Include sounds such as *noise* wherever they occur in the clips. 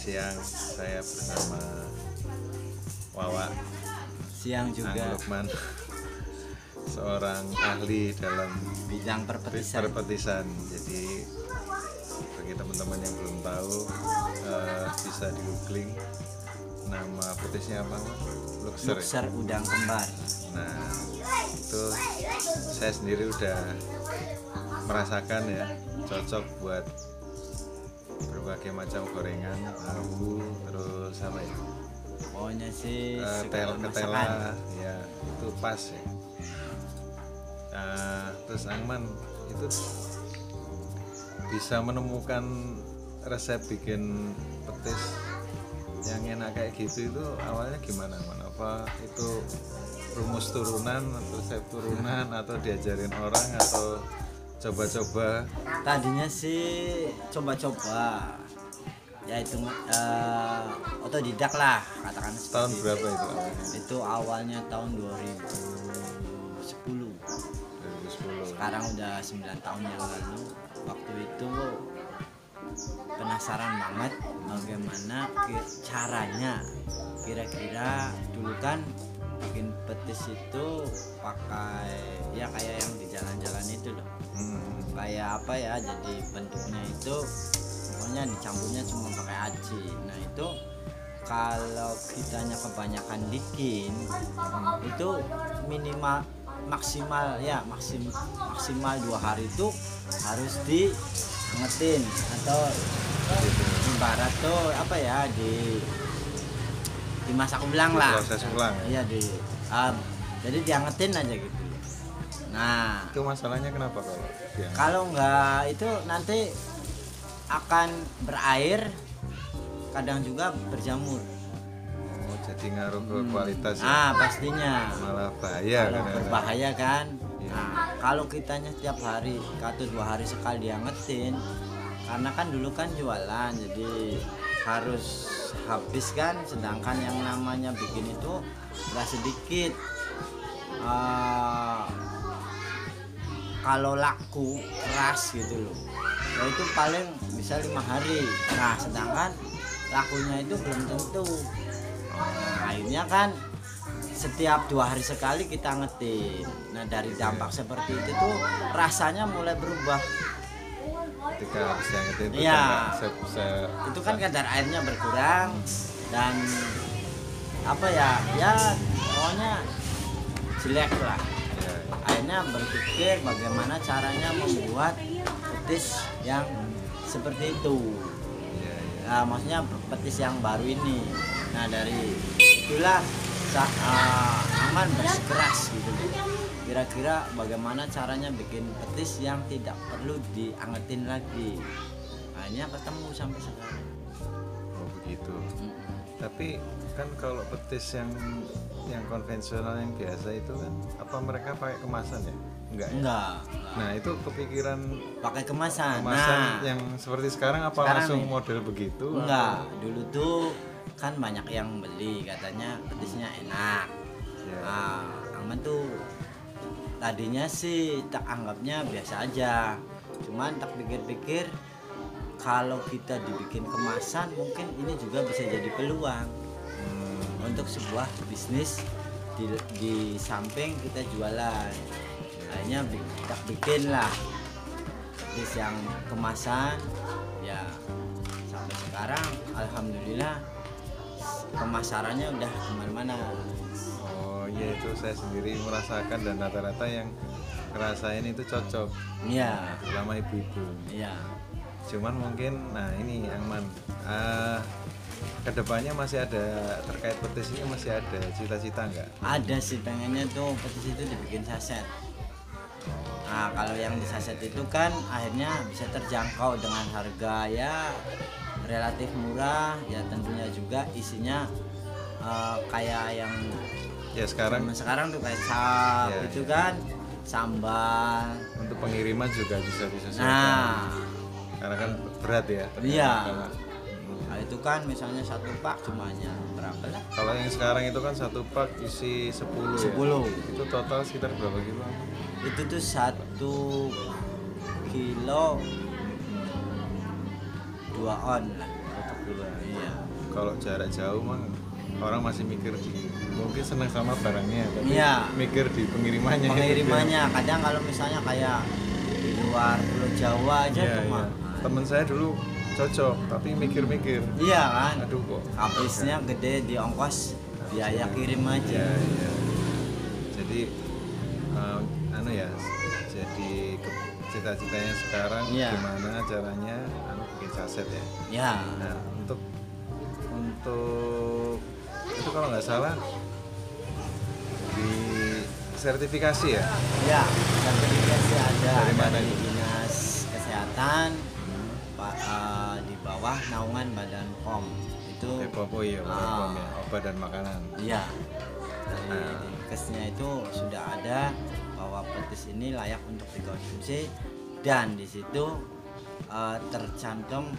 siang saya bersama Wawa. Siang Ang juga Lukman. *laughs* Seorang ahli dalam bidang perpetisan. perpetisan. Jadi bagi teman-teman yang belum tahu eh, bisa di googling nama petisnya apa Mas? Luxer ya? luxer udang kembar. Nah itu saya sendiri udah merasakan ya cocok buat berbagai macam gorengan abu terus apa ya? Pokoknya sih Eh, segala tel ketela ya itu pas ya Nah, terus Angman itu bisa menemukan resep bikin petis yang enak kayak gitu itu awalnya gimana man? apa itu rumus turunan atau resep turunan atau diajarin orang atau coba-coba. Tadinya sih coba-coba ya itu eh, otodidak lah katakan tahun berapa itu? Itu. awalnya tahun 2010 2010 sekarang udah 9 tahun yang lalu. Waktu itu penasaran banget bagaimana caranya. Kira-kira dulu kan bikin petis itu pakai ya kayak yang di jalan-jalan itu loh Hmm, kayak apa ya jadi bentuknya itu pokoknya dicampurnya cuma pakai aci. Nah itu kalau kitanya kebanyakan bikin itu minimal maksimal ya maksim, maksimal dua hari itu harus diangetin atau ibarat tuh apa ya di dimasak ulang lah. Proses ulang. Ya? iya di ah, jadi diangetin aja gitu nah. Itu masalahnya kenapa kalau dia? Kalau enggak itu nanti akan berair kadang juga berjamur. Oh, jadi ngaruh ke kualitas ya? Ah pastinya. Malah bahaya kalau kan berbahaya kan? Iya. nah kalau kitanya setiap hari atau dua hari sekali diangetin karena kan dulu kan jualan jadi harus habis kan? Sedangkan yang namanya bikin itu nggak sedikit. Ah, kalau laku keras gitu loh. Ya itu paling bisa lima hari. Nah sedangkan lakunya itu belum tentu. Nah, akhirnya kan setiap dua hari sekali kita ngetin nah dari dampak seperti itu tuh rasanya mulai berubah. Ketika habis nggak se- se- itu kan kadar airnya berkurang dan apa ya? Ya pokoknya jelek lah ya, akhirnya berpikir bagaimana caranya membuat petis yang seperti itu. Ya, ya. nah, maksudnya petis yang baru ini. Nah dari itulah ah, aman bersikeras gitu. Kira-kira bagaimana caranya bikin petis yang tidak perlu diangetin lagi? Akhirnya ketemu sampai sekarang. Oh begitu. Mm-mm. tapi kan kalau petis yang yang konvensional yang biasa itu kan apa mereka pakai kemasan ya? Enggak ya? enggak nah itu kepikiran pakai kemasan. kemasan nah. yang seperti sekarang apa Sekarang langsung model begitu? Enggak. Dulu tuh kan banyak yang beli katanya petisnya enak. Ya. Nah, aman tuh tadinya sih tak anggapnya biasa aja. Cuman tak pikir-pikir kalau kita dibikin kemasan mungkin ini juga bisa jadi peluang untuk sebuah bisnis di, di samping kita jualan. Hanya tak bikin lah. Bis yang kemasan ya sampai sekarang alhamdulillah pemasarannya udah ke mana-mana. Oh iya itu saya sendiri merasakan dan rata-rata yang ngerasain itu cocok. Iya. Terutama ibu-ibu. Iya. Cuman mungkin nah ini yang man ah, ke depannya masih ada terkait petis ini masih ada cita-cita nggak ada sih pengennya tuh petis itu dibikin saset nah kalau yang di saset itu kan akhirnya bisa terjangkau dengan harga ya relatif murah ya tentunya juga isinya eh, kayak yang ya sekarang sekarang tuh kayak cap Ya, itu ya. kan sambal untuk pengiriman juga bisa disesuaikan nah karena kan berat ya. Iya. Itu kan misalnya satu pak cuma hanya berapa lah? kalau yang sekarang itu kan satu pak isi 10 ya 10. itu total sekitar berapa kilo Itu tuh satu kilo dua on lah. satu kebetulan iya kalau jarak jauh mah orang masih mikir di mungkin senang sama barangnya tapi Iya. mikir di pengirimannya pengirimannya *laughs* kadang kalau misalnya kayak di luar Pulau Jawa aja tuh iya. mah temen saya dulu cocok tapi mikir-mikir iya kan aduh kok habisnya gede di ongkos biaya kirim aja Iya, iya. Jadi eh, anu ya, jadi cita-citanya sekarang Iya. gimana caranya anu bikin saset ya. ya Nah, untuk untuk itu kalau nggak salah di sertifikasi ya. ya sertifikasi ada Dari mana dari dinas kesehatan Eh, di bawah naungan Badan POM itu BPOM oh iya, BPOM ya, Ah. obat dan makanan. iya dari Nah. dinkesnya itu sudah ada bahwa petis ini layak untuk dikonsumsi dan di situ eh, tercantum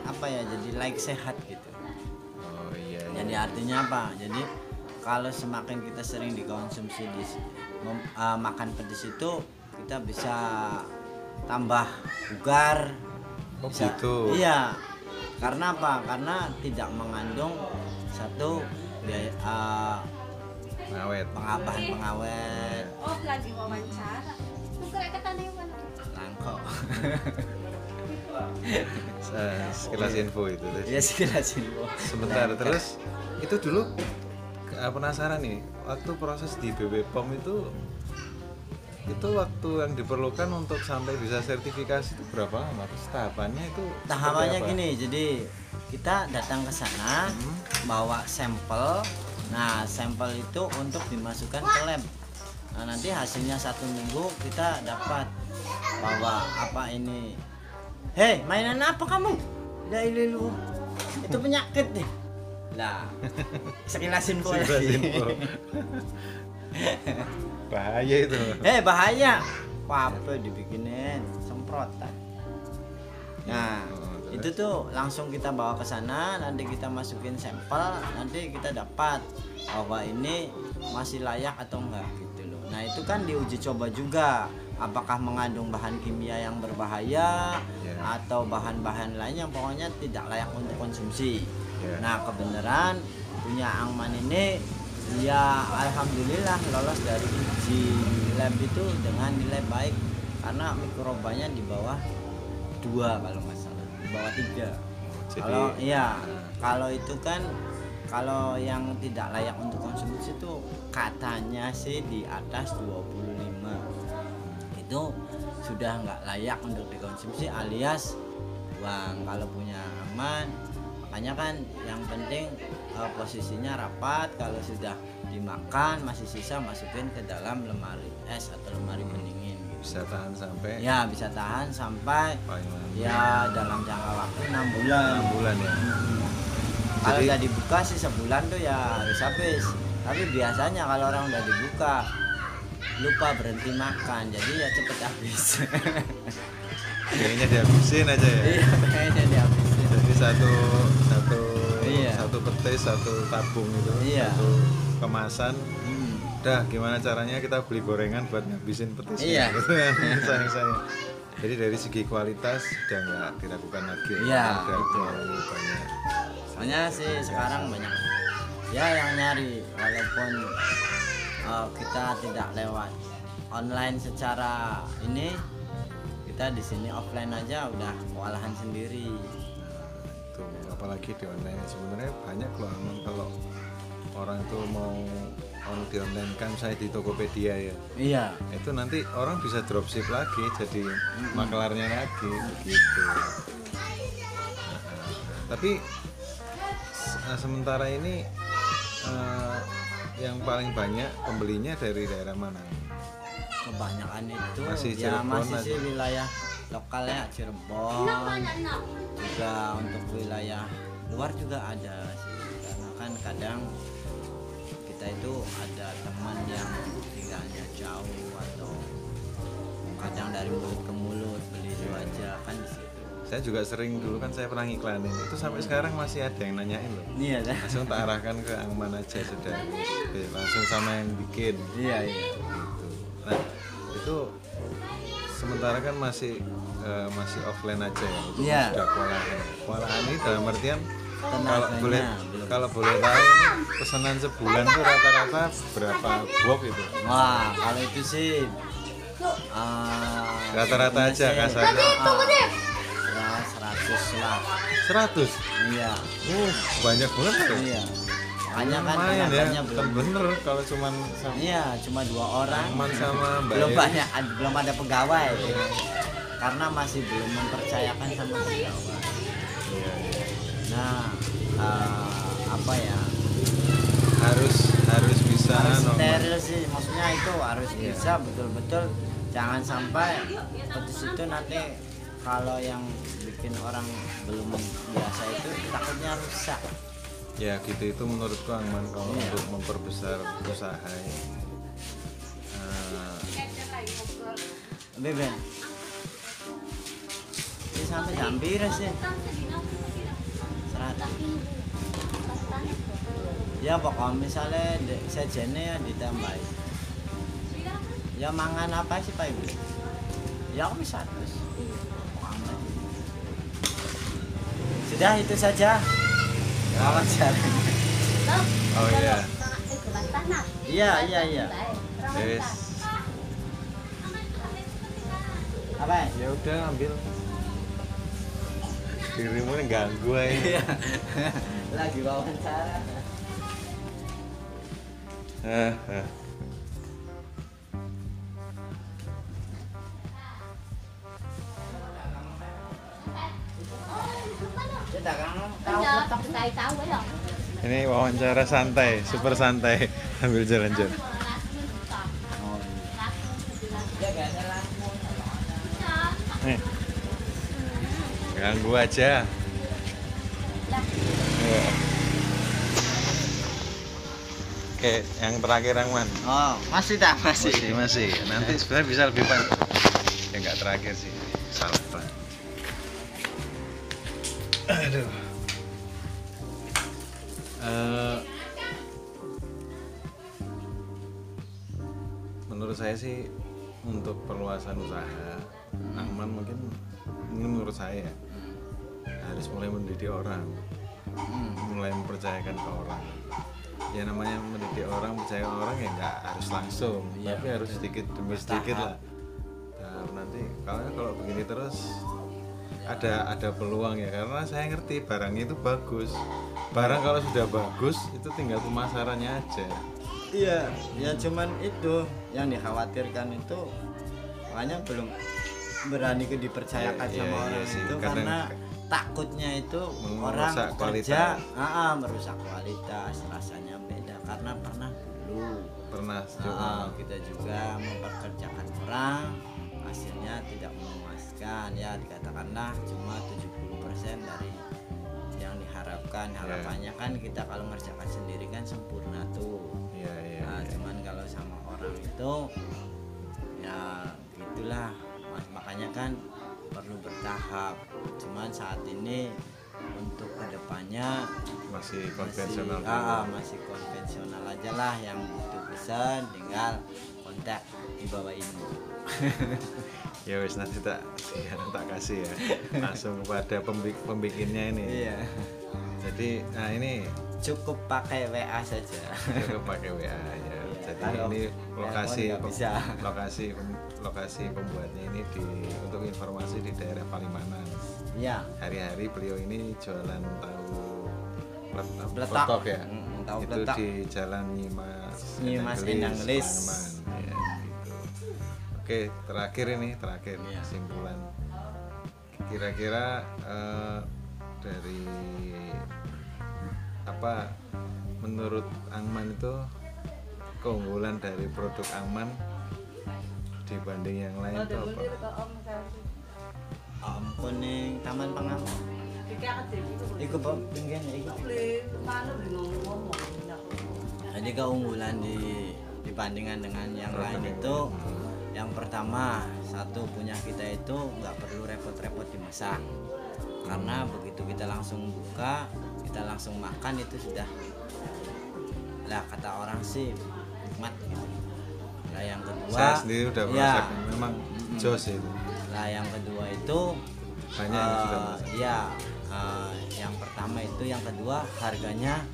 apa ya jadi like sehat gitu Oh iya. iya. jadi artinya apa jadi kalau semakin kita sering dikonsumsi di mem- eh, makan petis itu kita bisa tambah bugar Oh bisa- gitu. iya karena apa karena tidak mengandung satu biaya eh, Ngawet. pengabahan pengawet Oh, lagi wawancara. Langkok *laughs* sekilas info itu. terus. ya sekilas info Sebentar terus itu dulu eh, penasaran nih waktu proses di BB POM itu itu waktu yang diperlukan untuk sampai bisa sertifikasi itu berapa lama? Terus tahapannya itu tahapannya apa? gini jadi kita datang ke sana Hmm. bawa sampel nah sampel itu untuk dimasukkan ke lab nah nanti hasilnya satu minggu kita dapat bahwa apa ini hei mainan apa kamu ini lu itu penyakit deh lah sekilas info. *laughs* bahaya itu *laughs* Eh bahaya. Apa dibikinin semprotan. Nah, Oh, itu tuh langsung kita bawa ke sana, nanti kita masukin sampel, nanti kita dapat bahwa ini masih layak atau enggak gitu loh. Nah, itu kan diuji coba juga apakah mengandung bahan kimia yang berbahaya Ya. atau bahan-bahan lain yang pokoknya tidak layak untuk konsumsi. Ya. Nah, kebenaran punya Angman ini ya alhamdulillah lolos dari uji lab itu dengan nilai baik. Karena mikrobanya di bawah dua kalau nggak salah. Di bawah tiga. Jadi, kalau iya nah. kalau itu kan kalau yang tidak layak untuk konsumsi itu katanya sih di atas 25 itu sudah nggak layak untuk dikonsumsi alias buang kalau punya aman makanya kan yang penting eh, posisinya rapat kalau sudah dimakan masih sisa masukin ke dalam lemari es atau lemari pendingin gitu. bisa tahan sampai ya bisa tahan sampai ya dalam jangka waktu enam bulan. Enam bulan ya? Kalau Jadi- udah dibuka sih sebulan tuh ya harus habis. Tapi biasanya kalau orang udah dibuka lupa berhenti makan. Jadi ya cepet habis. Kayaknya dihabisin aja ya? Iya kayaknya dihabisin. Jadi satu satu. Satu petis satu tabung itu Iya. satu kemasan Hmm. Dah, gimana caranya kita beli gorengan buat ngabisin petisnya? Iya. Gitu *laughs* kan, sayang saya. Jadi dari segi kualitas sudah nggak diragukan lagi. Iya, Udah betul. terlalu banyak. soalnya sih sekarang banyak ya yang nyari walaupun uh, kita tidak lewat online secara ini kita di sini offline aja udah kewalahan sendiri apalagi di online. Sebenarnya banyak loh aman kalau orang itu mau mau di online kan saya di Tokopedia ya. Iya. Itu nanti orang bisa dropship lagi jadi maklarnya lagi begitu. Nah, tapi se- sementara ini eh, yang paling banyak pembelinya dari daerah mana? Kebanyakan itu Masih ya Cirebon masih sih wilayah lokalnya Cirebon. Juga untuk wilayah luar juga ada sih. Karena kan kadang kita itu ada teman yang tinggalnya jauh atau kadang dari mulut ke mulut beli itu aja kan di situ. Saya juga sering dulu kan saya pernah ngiklanin. Itu sampai sekarang masih ada yang nanyain loh. Iya dah. langsung tak arahkan ke yang mana aja sudah. Oke, langsung sama yang bikin. Iya iya. Gitu. Nah, itu sementara kan masih eh, masih offline aja ya untuk Iya. sudah kewalahan. Kewalahan ini dalam artian kalau Tenaganya boleh belum. kalau boleh tahu pesanan sebulan tuh rata-rata berapa box itu? Wah kalau itu sih ah, rata-rata aja sih, kasarnya ya 100 lah. 100 iya. Uh banyak banget tuh iya makanya kan lumayan ya belum. bener kalau cuman sama iya cuma dua orang. Aman sama Mbak belum Eri. banyak ad- belum ada pegawai. Karena masih belum mempercayakan sama pegawai. Iya. nah eh, apa ya? Harus harus bisa harus steril sih maksudnya itu harus Iya. bisa betul-betul. Jangan sampai petis itu nanti kalau yang bikin orang belum biasa itu takutnya rusak ya gitu. Itu menurutku aman kalau Iya. untuk memperbesar usaha ya. Eh, beben ini sampai jam pira sih? Seratus. Ya pokoknya misalnya sejennya ya ditambahin. Ya mangan apa sih pak ibu? Ya aku bisa terus sudah itu saja wawancara oh iya. Iya iya iya. Yes apa? Ya? udah ambil. Dirimu ganggu aja Iya. *laughs* lagi wawancara. Ah, ah. Ini wawancara santai super santai. Ambil jalan-jalan ya nih. Ganggu aja. Iya. oke yang terakhir yang man oh masih tak? Masih. Masih masih. Nanti sebenarnya bisa lebih panjang ya nggak terakhir sih. Salah. Pak. aduh Eh, menurut saya sih untuk perluasan usaha aman mungkin ini menurut saya harus mulai mendidik orang. Hmm. mulai mempercayakan ke orang. Ya namanya mendidik orang percaya orang ya nggak harus langsung Iya, tapi harus sedikit demi sedikit lah. Nah, nanti kalau kalau begini terus ada ada peluang ya. Karena saya ngerti barangnya itu bagus. Barang kalau sudah bagus itu tinggal pemasarannya aja. Iya, ya cuman itu yang dikhawatirkan itu makanya belum berani ke dipercayakan Iya, sama iya, orang iya sih. itu Kadang- karena takutnya itu orang Merusak kerja kualitas. ah, ah, merusak kualitas rasanya beda. Karena pernah dulu. Pernah ah, kita juga memperkerjakan orang hasilnya tidak memuaskan ya dikatakanlah cuma 70% dari yang diharapkan Iya. harapannya kan kita kalau ngerjakan sendiri kan sempurna tuh iya iya Nah, iya. cuman kalau sama orang itu ya gitulah makanya kan perlu bertahap cuman saat ini untuk ke depannya masih masih konvensional dulu. ah, masih konvensional aja lah yang butuh pesan tinggal kontak di bawah ini *laughs* ya wis nanti tak ya, *laughs* tak kasih ya. *laughs* Langsung kepada pembik pembikinnya ini. Iya. Jadi nah ini cukup pakai WA saja. Cukup pakai WA ya. Jadi kalau ini lokasi telepon nggak bisa. *laughs* lokasi lokasi pembuatnya ini di untuk informasi di daerah Palimanan. Iya. Hari-hari beliau ini jualan tahu peletok. ya. Mm, tahu itu peletok. di Jalan Nyimas Nyimas Endang ya oke terakhir ini terakhir Iya. kesimpulan kira-kira eh, dari apa menurut Angman itu keunggulan dari produk Angman dibanding yang lain itu apa? ampun nih taman pengaman Iku Pak, pingin iku. Jadi keunggulan di dibandingkan dengan yang lain itu yang pertama satu punya kita itu nggak perlu repot-repot dimasak. Karena begitu kita langsung buka kita langsung makan itu sudah lah kata orang sih nikmat gitu. Nah yang kedua, saya sendiri udah ya, merasakan memang jos itu. Nah yang kedua itu banyak yang eh, sudah ya eh, yang pertama itu yang kedua harganya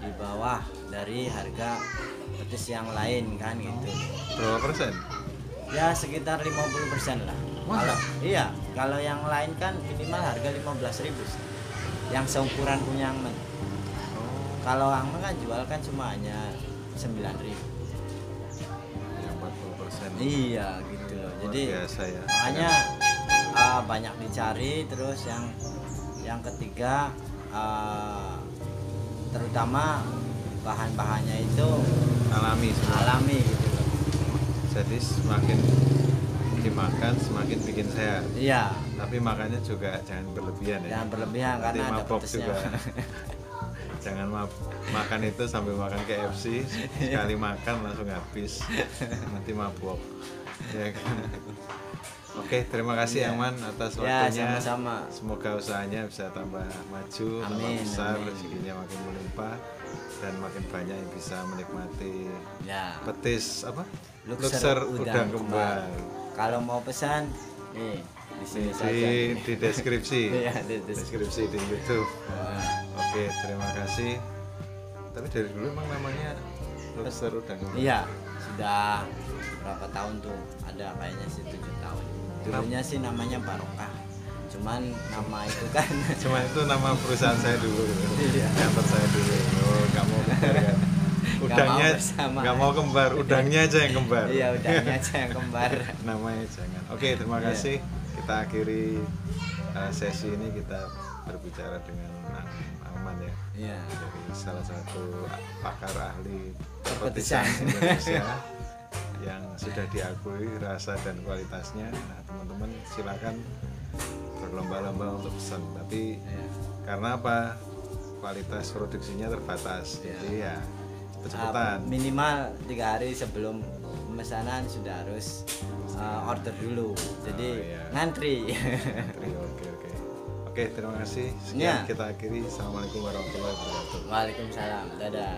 di bawah dari harga petis yang lain kan gitu. Berapa persen ya sekitar 50% lah. Kalau iya kalau yang lain kan minimal harga 15.000 yang seukuran punya Angmen oh. Kalau Angmen kan jual kan cuma hanya 9.000 yang 40 persen. Iya gitu loh. Jadi biasa ya. makanya uh, banyak dicari terus yang yang ketiga uh, terutama bahan-bahannya itu alami semua. alami. gitu jadi semakin dimakan semakin bikin sehat. Iya. Tapi makannya juga jangan berlebihan ya. Jangan berlebihan Nanti karena ada mabok pedesnya juga. *laughs* Jangan ma- makan itu sambil makan KFC sekali *laughs* makan langsung habis. Nanti mabok. Ya kan? Oke terima kasih Iya. Aman atas ya waktunya. sama-sama. Semoga usahanya bisa tambah maju tambah Amin, besar amin. rezekinya makin melimpah dan makin banyak yang bisa menikmati ya. petis apa? Luxer udang, udang kembar kalau mau pesan nih di sini di, saja. di deskripsi. *laughs* Iya, di deskripsi. di YouTube. Nah, Oke, terima kasih. Tapi dari dulu emang namanya Luxer udang. Kembar. iya sudah berapa tahun tuh? Ada kayaknya sih tujuh tahun. Dulunya sih namanya Barokah cuman nama itu kan *laughs* Cuma itu nama perusahaan saya dulu. Iya. Kantor saya dulu. Oh, mau kembar kan? Udangnya nggak mau kembar, udangnya aja yang kembar. iya udahnya aja yang kembar *laughs* Namanya jangan. Oke, terima Iya. kasih. Kita akhiri uh, sesi ini kita berbicara dengan Angman ya. iya Dari salah satu pakar ahli Perpetisan. perpetisan Indonesia *laughs* yang sudah diakui rasa dan kualitasnya. Nah, teman-teman silakan berlomba-lomba untuk pesan. Tapi Iya. karena apa? Kualitas produksinya terbatas. Iya. Jadi ya Uh, cepet-cepetan. minimal tiga hari sebelum pemesanan sudah harus uh, order dulu jadi Oh, iya. ngantri Antri, Oke, oke. Oke, terima kasih. Sekian kita akhiri. Assalamualaikum warahmatullahi wabarakatuh. Waalaikumsalam dadah